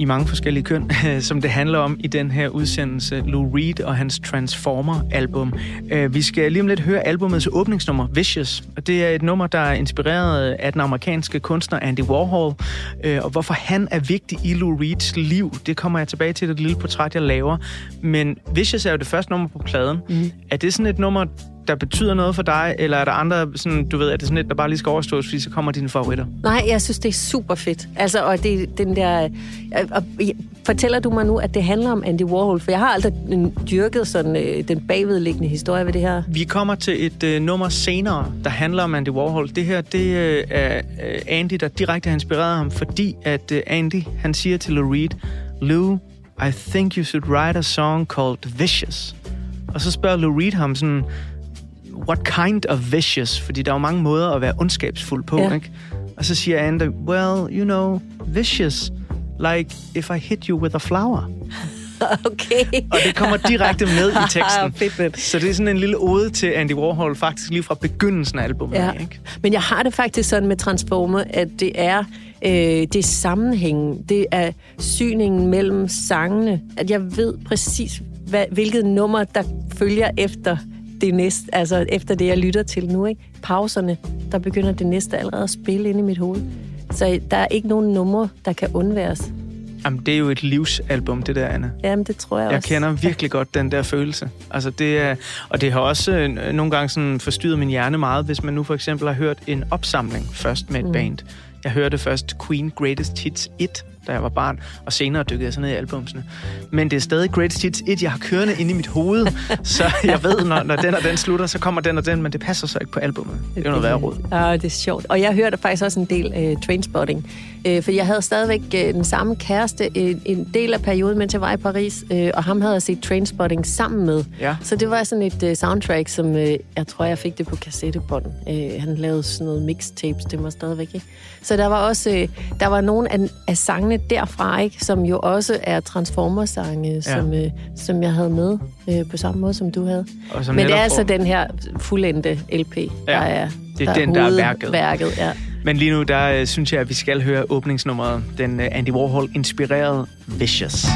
i mange forskellige køn, som det handler om i den her udsendelse, Lou Reed og hans Transformer-album. Øh, vi skal lige om lidt høre albumets åbningsnummer, Vicious. Og det er et nummer, der er inspireret af den amerikanske kunstner Andy Warhol. Øh, og hvorfor han er vigtig i Lou Reeds liv, det kommer jeg tilbage til, det lille portræt, jeg laver. Men Vicious er jo det første nummer på pladen. Mm. Er det sådan et nummer, der betyder noget for dig, eller er der andre, sådan, du ved, er det sådan et, der bare lige skal overstås, fordi så kommer dine favoritter? Nej, jeg synes, det er super fedt. Altså, og det, den der... Og, fortæller du mig nu, at det handler om Andy Warhol? For jeg har aldrig dyrket sådan øh, den bagvedliggende historie ved det her. Vi kommer til et øh, nummer senere, der handler om Andy Warhol. Det her, det øh, er øh, Andy, der direkte har inspireret ham, fordi at øh, Andy, han siger til Lou Reed, Lou, I think you should write a song called Vicious. Og så spørger Lou Reed ham sådan, what kind of vicious? Fordi der er jo mange måder at være ondskabsfuld på, ja. ikke? Og så siger Andy, well, you know, vicious, like if I hit you with a flower. Okay. og det kommer direkte med i teksten. så det er sådan en lille ode til Andy Warhol, faktisk lige fra begyndelsen af albumet. Ja. Ikke? Men jeg har det faktisk sådan med Transformer, at det er øh, det er sammenhængen, det er syningen mellem sangene, at jeg ved præcis, hvad, hvilket nummer, der følger efter det næste, altså efter det, jeg lytter til nu, ikke? pauserne, der begynder det næste allerede at spille ind i mit hoved. Så der er ikke nogen numre, der kan undværes. Jamen, det er jo et livsalbum, det der, Anna. Jamen, det tror jeg, jeg også. Jeg kender virkelig godt den der følelse. Altså, det er, og det har også øh, nogle gange sådan forstyrret min hjerne meget, hvis man nu for eksempel har hørt en opsamling først med et mm. band. Jeg hørte først Queen Greatest Hits 1, da jeg var barn, og senere dykkede jeg så ned i albumsene. Men det er stadig Greatest Hits 1, jeg har kørende inde i mit hoved, så jeg ved, når, når den og den slutter, så kommer den og den, men det passer så ikke på albumet. Det er noget værre råd. Ja, det er sjovt. Og jeg hørte faktisk også en del uh, Trainspotting, uh, for jeg havde stadigvæk uh, den samme kæreste uh, en del af perioden, mens jeg var i Paris, uh, og ham havde jeg set Trainspotting sammen med. Ja. Så det var sådan et uh, soundtrack, som uh, jeg tror, jeg fik det på kassettebånd. Uh, han lavede sådan noget mixtapes, det var stadigvæk, ikke? Så der var også, uh, der var nogle af, af sangene derfra, ikke, som jo også er Transformers-sange, ja. som, øh, som jeg havde med øh, på samme måde, som du havde. Men det er altså den her fuldendte LP, ja. der er Det er der den, der er værket. værket ja. Men lige nu, der øh, synes jeg, at vi skal høre åbningsnummeret. Den øh, Andy Warhol-inspirerede Vicious.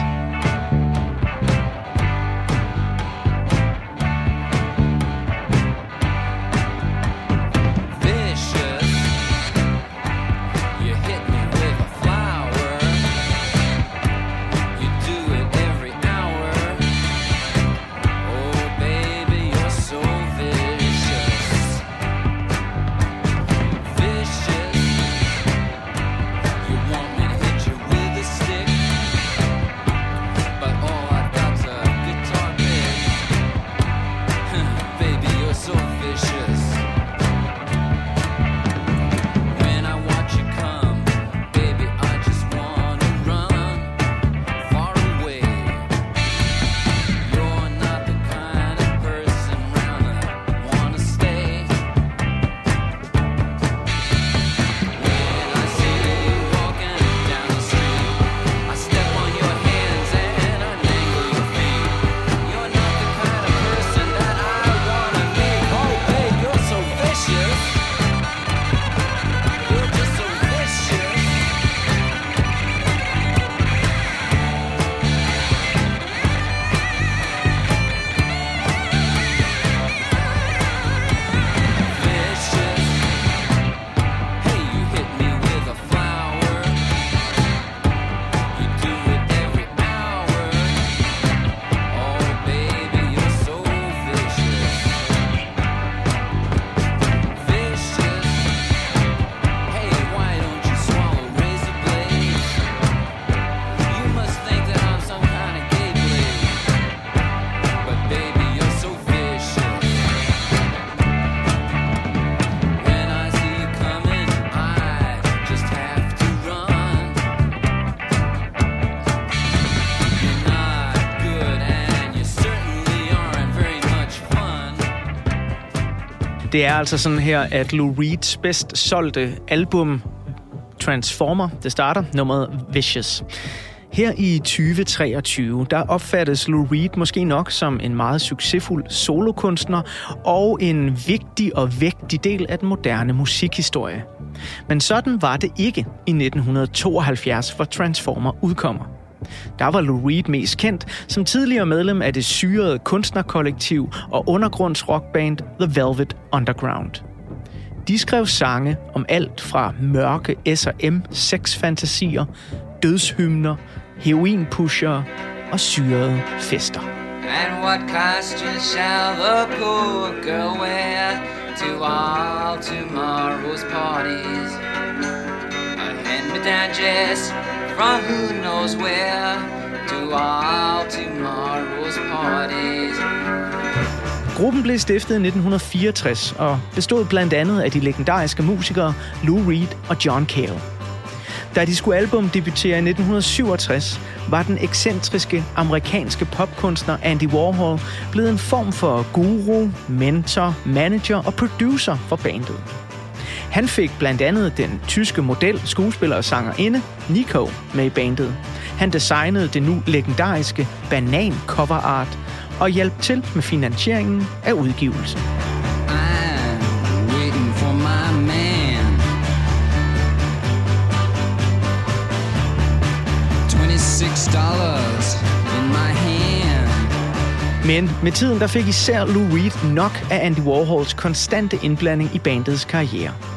Det er altså sådan her, at Lou Reeds bedst solgte album Transformer, det starter, nummeret Vicious. Her i 2023, der opfattes Lou Reed måske nok som en meget succesfuld solokunstner og en vigtig og vægtig del af den moderne musikhistorie. Men sådan var det ikke i 1972, hvor Transformer udkommer. Der var Lou Reed mest kendt som tidligere medlem af det syrede kunstnerkollektiv og undergrundsrockband The Velvet Underground. De skrev sange om alt fra mørke S&M sexfantasier, dødshymner, heroinpusher og syrede fester. And what costume shall the poor girl wear to all tomorrow's parties? A hand-me-down dress from who knows where to all tomorrow's parties. Gruppen blev stiftet i 1964 og bestod blandt andet af de legendariske musikere Lou Reed og John Cale. Da de skulle album debutere i 1967, var den ekscentriske amerikanske popkunstner Andy Warhol blevet en form for guru, mentor, manager og producer for bandet. Han fik blandt andet den tyske model, skuespiller og sangerinde Nico med i bandet. Han designede det nu legendariske banan cover art og hjalp til med finansieringen af udgivelsen. Waiting for my man. 26 dollars in my hand. Men med tiden der fik især Lou Reed nok af Andy Warhols konstante indblanding i bandets karriere.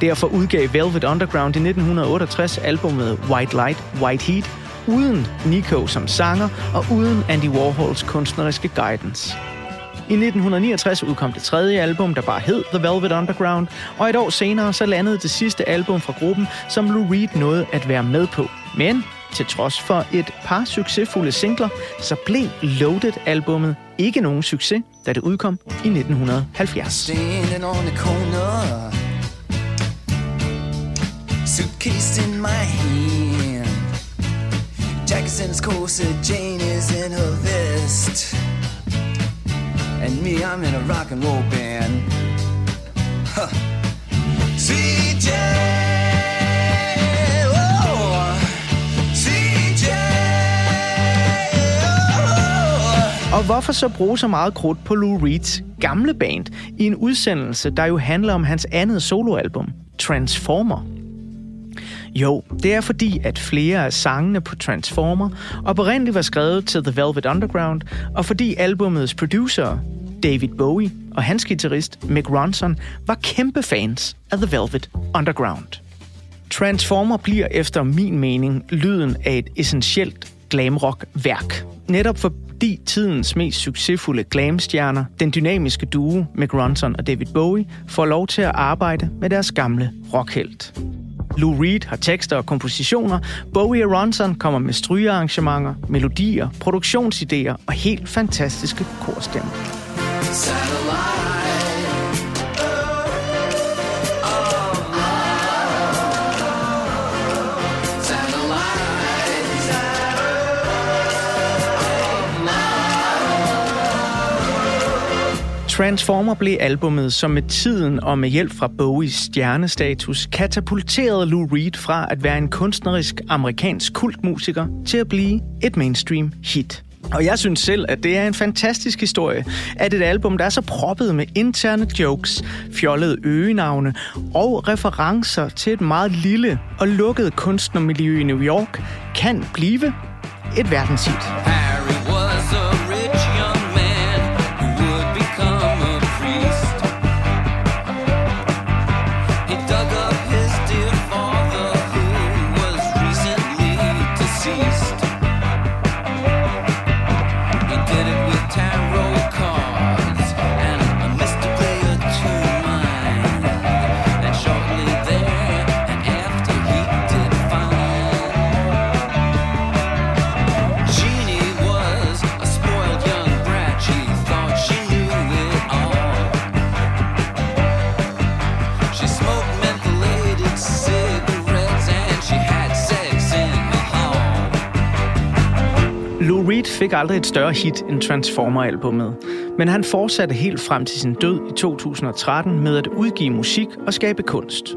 Derfor udgav Velvet Underground i 1968 albumet White Light, White Heat, uden Nico som sanger og uden Andy Warhols kunstneriske guidance. I 1969 udkom det tredje album, der bare hed The Velvet Underground, og et år senere så landede det sidste album fra gruppen, som Lou Reed nåede at være med på. Men til trods for et par succesfulde singler, så blev Loaded-albummet ikke nogen succes, da det udkom i 1970. Suitcase in my hand. Jackson's in his corset, Jane is in her vest. And me, I'm in a rock and roll band. Huh. CJ! Oh, CJ! Oh. Og hvorfor så bruge så meget krudt på Lou Reeds gamle band i en udsendelse, der jo handler om hans andet soloalbum, Transformer? Jo, det er fordi, at flere af sangene på Transformer oprindeligt var skrevet til The Velvet Underground, og fordi albumets producer, David Bowie, og hans guitarist, Mick Ronson, var kæmpe fans af The Velvet Underground. Transformer bliver efter min mening lyden af et essentielt glamrock-værk. Netop fordi tidens mest succesfulde glamstjerner, den dynamiske duo Mick Ronson og David Bowie, får lov til at arbejde med deres gamle rockhelt. Lou Reed har tekster og kompositioner. Bowie og Ronson kommer med strygearrangementer, melodier, produktionsidéer og helt fantastiske korstemmer. Transformer blev albummet, som med tiden og med hjælp fra Bowies stjernestatus katapulterede Lou Reed fra at være en kunstnerisk amerikansk kultmusiker til at blive et mainstream hit. Og jeg synes selv, at det er en fantastisk historie, at et album, der er så proppet med interne jokes, fjollede øgenavne og referencer til et meget lille og lukket kunstnermiljø i New York, kan blive et verdenshit. Harry fik aldrig et større hit end Transformer-albummet. Men han fortsatte helt frem til sin død i 2013 med at udgive musik og skabe kunst.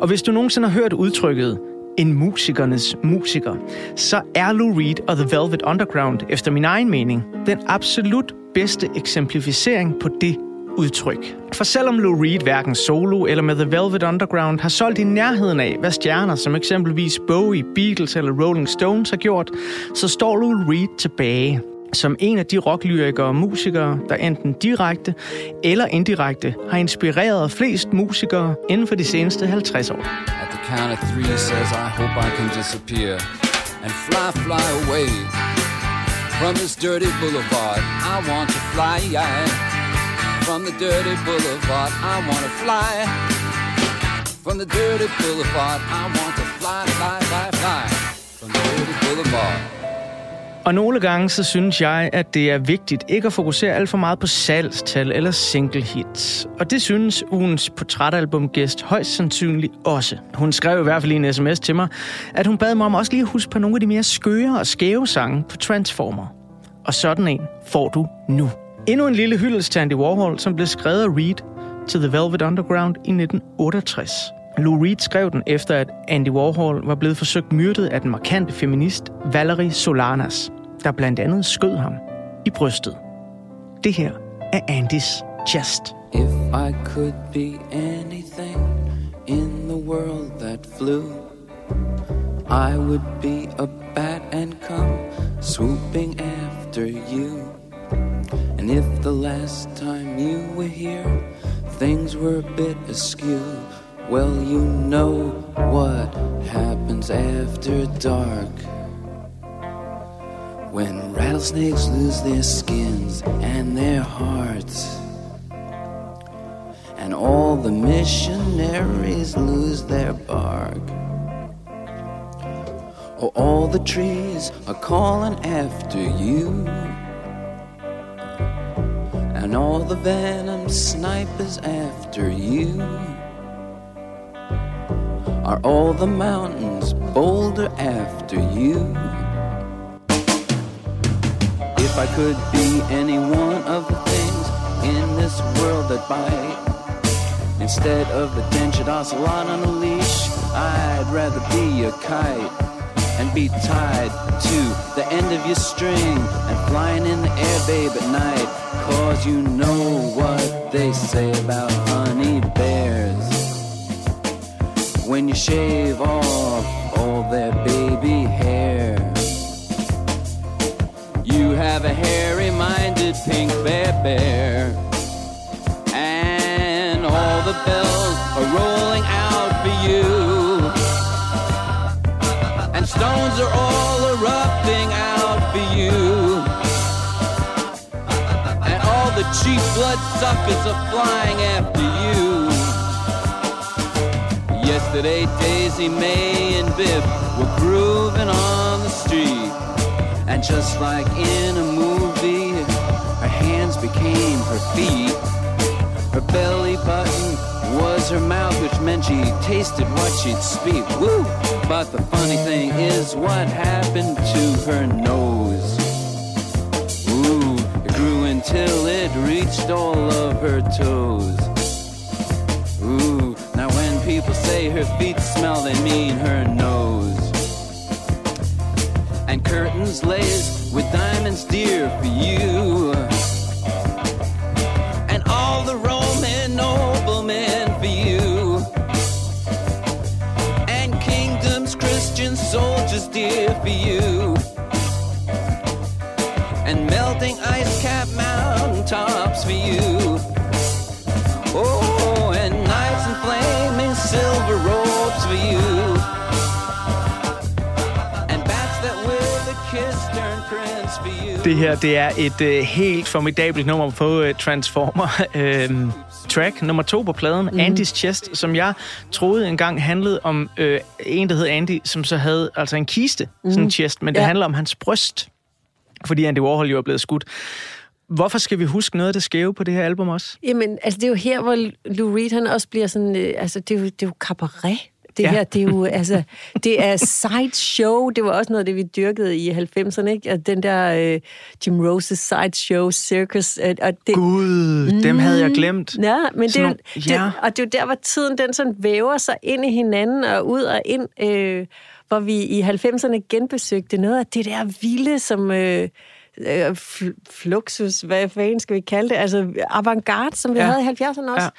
Og hvis du nogensinde har hørt udtrykket en musikernes musiker, så er Lou Reed og The Velvet Underground, efter min egen mening, den absolut bedste eksemplificering på det udtryk. For selvom Lou Reed hverken solo eller med The Velvet Underground har solgt i nærheden af, hvad stjerner som eksempelvis Bowie, Beatles eller Rolling Stones har gjort, så står Lou Reed tilbage som en af de rocklyrikere og musikere, der enten direkte eller indirekte har inspireret flest musikere inden for de seneste 50 år. At the count of three says I hope I can disappear and fly, fly away from this dirty boulevard. I want to fly from the dirty boulevard. I want to fly from the dirty boulevard. I want to fly, fly, fly, fly from the dirty boulevard. Og nogle gange så synes jeg, at det er vigtigt ikke at fokusere alt for meget på salgstal eller single hits. Og det synes ugens portrætalbumgæst højst sandsynligt også. Hun skrev i hvert fald i en sms til mig, at hun bad mig om også lige at huske på nogle af de mere skøre og skæve sange på Transformer. Og sådan en får du nu. Endnu en lille hyldest til Andy Warhol, som blev skrevet af Reed til The Velvet Underground i 1968. Lou Reed skrev den efter, at Andy Warhol var blevet forsøgt myrdet af den markante feminist Valerie Solanas, der blandt andet skød ham i brystet. Det her er Andys Chest. If I could be anything in the world that flew, I would be a bat and come swooping after you. And if the last time you were here, things were a bit askew, well, you know what happens after dark. When rattlesnakes lose their skins and their hearts, and all the missionaries lose their bark. Oh, all the trees are calling after you. And all the venom snipers after you. Are all the mountains bolder after you? If I could be any one of the things in this world that bite, instead of the dentured ocelot on a leash, I'd rather be a kite and be tied to the end of your string and flying in the air, babe, at night. Cause you know what they say about honey bears. When you shave off all their baby hair, you have a hairy minded pink bear bear. And all the bells are rolling out for you. Stones are all erupting out for you. And all the cheap blood suckers are flying after you. Yesterday, Daisy May and Biff were grooving on the street. And just like in a movie, her hands became her feet. Her belly button was her mouth, which meant she tasted what she'd speak. Woo! But the funny thing is, what happened to her nose? Ooh, it grew until it reached all of her toes. Ooh, now when people say her feet smell, they mean her nose. And curtains laced with diamonds dear for you. Mountain tops for you. Oh, and knights in flaming silver robes for you. And bats that with a kiss turn prince for you. Det her, det er et øh, helt formidabelt nummer på øh, Transformer. Øh, track nummer to på pladen, mm. Andys Chest, som jeg troede engang handlede om øh, en, der hed Andy, som så havde altså en kiste, mm. sådan en chest, men det Ja. handler om hans bryst, fordi Andy Warhol jo er blevet skudt. Hvorfor skal vi huske noget af det skæve på det her album også? Jamen, altså det er jo her, hvor Lou Reed, han også bliver sådan, øh, altså det er jo, det er jo cabaret. Det Ja. her, det er jo, altså, det er sideshow. Det var også noget af det, vi dyrkede i 90'erne, ikke? Og den der øh, Jim Roses sideshow circus. øh, Og det, Gud, dem havde jeg glemt. Ja, men det, nogle- ja. det, og det er jo der, hvor tiden den sådan væver sig ind i hinanden og ud og ind, øh, hvor vi i 90'erne genbesøgte noget af det der vilde, som... Øh, øh, fl- fluxus, hvad fanden skal vi kalde det? Altså avantgarde, som vi ja. havde i 70'erne også.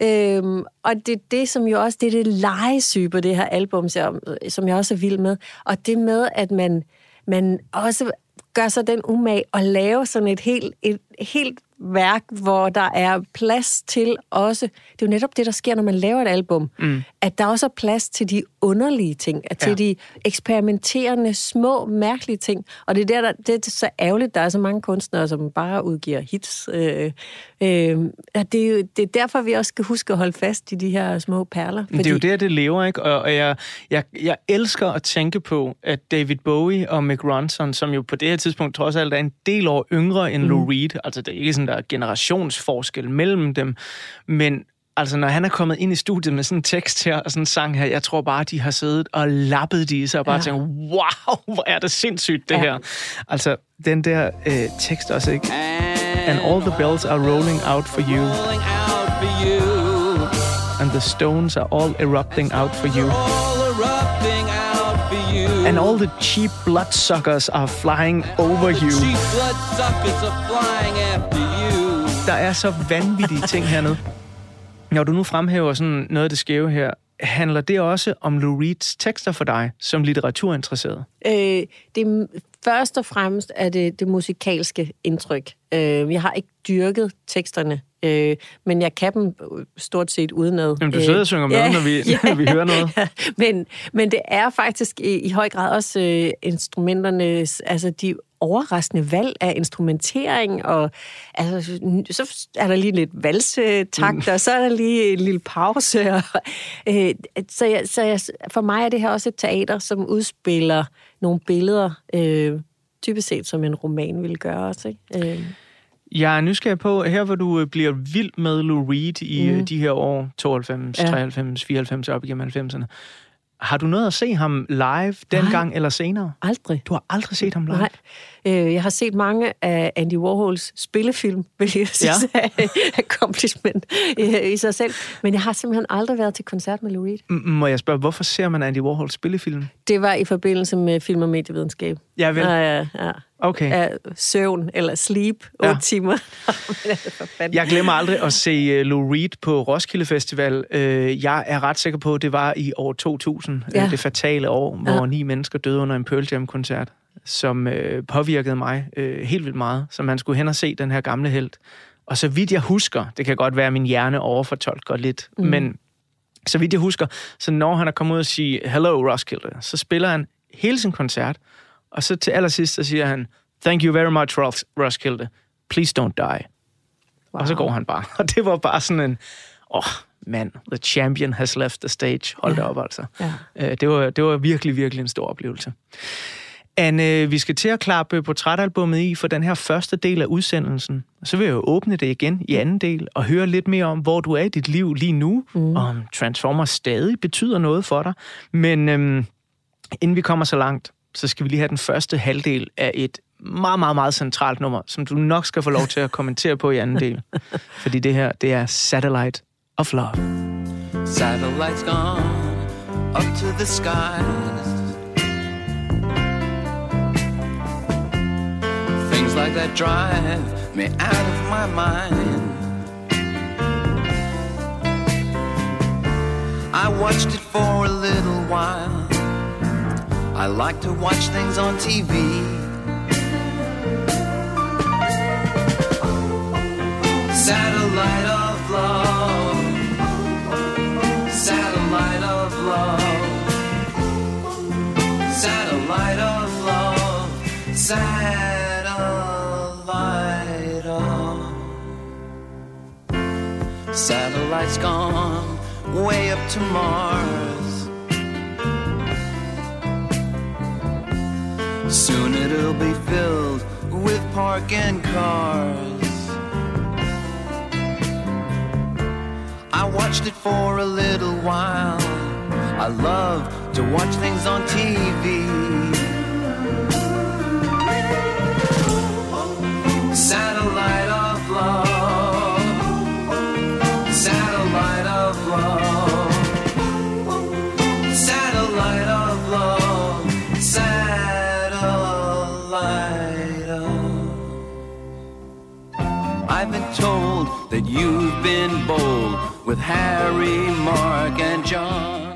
Ja. Øhm, og det er det, som jo også, det er det legesyge på det her album, som, som jeg også er vild med. Og det med, at man, man også gør sig den umag at lave sådan et helt, et helt værk, hvor der er plads til også, det er jo netop det, der sker, når man laver et album, Mm. at der også er plads til de underlige ting, at til Ja. de eksperimenterende, små, mærkelige ting. Og det er, der, der, det er så ærgerligt, der er så mange kunstnere, som bare udgiver hits. Øh, øh, at det, er jo, det er derfor, vi også skal huske at holde fast i de her små perler. Men det er jo der, det lever, ikke? Og, og jeg, jeg, jeg elsker at tænke på, at David Bowie og Mick Ronson, som jo på det her tidspunkt trods alt er en del år yngre end mm. Lou Reed, altså det er ikke sådan, der er generationsforskel mellem dem, men altså når han er kommet ind i studiet med sådan en tekst her og sådan en sang her, jeg tror bare, de har siddet og lappet de i sig og bare. Ja. tænkt, wow, hvor er det sindssygt det Ja. her. Altså den der øh, tekst også, ikke? And all the bells are rolling out for you. And the stones are all erupting out for you. And all the cheap bloodsuckers are flying over you. Der er så vanvittige ting hernede. Når du nu fremhæver sådan noget af det skæve her, handler det også om Lou Reeds tekster for dig, som litteraturinteresseret? Øh, det først og fremmest er det det musikalske indtryk. Øh, jeg har ikke dyrket teksterne, øh, men jeg kan dem øh, stort set udenad. Jamen, du sidder og synger med, når vi- når vi hører noget. Ja, men, men det er faktisk i, i høj grad også øh, instrumenternes, altså de overraskende valg af instrumentering, og altså, så er der lige lidt valsetakt, mm. og så er der lige en lille pause. Og, øh, så jeg, så jeg, for mig er det her også et teater, som udspiller nogle billeder, øh, typisk set som en roman ville gøre også. Ikke? Øh, Jeg er nysgerrig på, her hvor du øh, bliver vild med Lou Reed i Mm. mm. de her år, 92, Ja. ja. 93, 94 op igennem 90'erne. Har du noget at se ham live dengang eller senere? Aldrig. Du har aldrig set ham live? Nej. Øh, jeg har set mange af Andy Warhols spillefilm, vil jeg sige, Ja. accomplishment i, sig selv. Men jeg har simpelthen aldrig været til koncert med Lou Reed. M- Må jeg spørge, hvorfor ser man Andy Warhol spillefilm? Det var i forbindelse med film- og medievidenskab. Ja, vel. Ja, ja, ja. Okay. Ja, søvn eller sleep, Ja. otte timer. Jeg glemmer aldrig at se uh, Lou Reed på Roskilde Festival. Uh, jeg er ret sikker på, at det var i år 2000, Ja. ja. det fatale år, hvor Ja. ni mennesker døde under en Pearl Jam-koncert, som uh, påvirkede mig uh, helt vildt meget. Så man skulle hen og se den her gamle held. Og så vidt jeg husker, det kan godt være, at min hjerne overfortolker lidt, mm. men så vidt jeg husker, så når han er kommet ud og sige Hello Roskilde, så spiller han hele sin koncert, og så til allersidst, så siger han, Thank you very much, Ros- Roskilde. Please don't die. Wow. Og så går han bare. Og det var bare sådan en, åh, oh, mand, the champion has left the stage. Hold da op, altså. Ja. Øh, Det var, det var virkelig, virkelig en stor oplevelse. Anne, vi skal til at klappe portrætalbummet i for den her første del af udsendelsen. Så vil jeg jo åbne det igen i anden del og høre lidt mere om, hvor du er i dit liv lige nu, mm. og om Transformers stadig betyder noget for dig. Men øhm, inden vi kommer så langt, så skal vi lige have den første halvdel af et meget, meget, meget centralt nummer, som du nok skal få lov til at kommentere på i anden del. Fordi det her, det er Satellite of Love. Satellites gone up to the skies. Things like that drive me out of my mind. I watched it for a little while. I like to watch things on TV. Satellite of love. Satellite of love. Satellite of love. Satellite of. Satellite's gone way up to Mars. Soon it'll be filled with parking cars. I watched it for a little while. I love to watch things on TV. Satellite of love, I've been told that you've been bold with Harry, Mark, and John.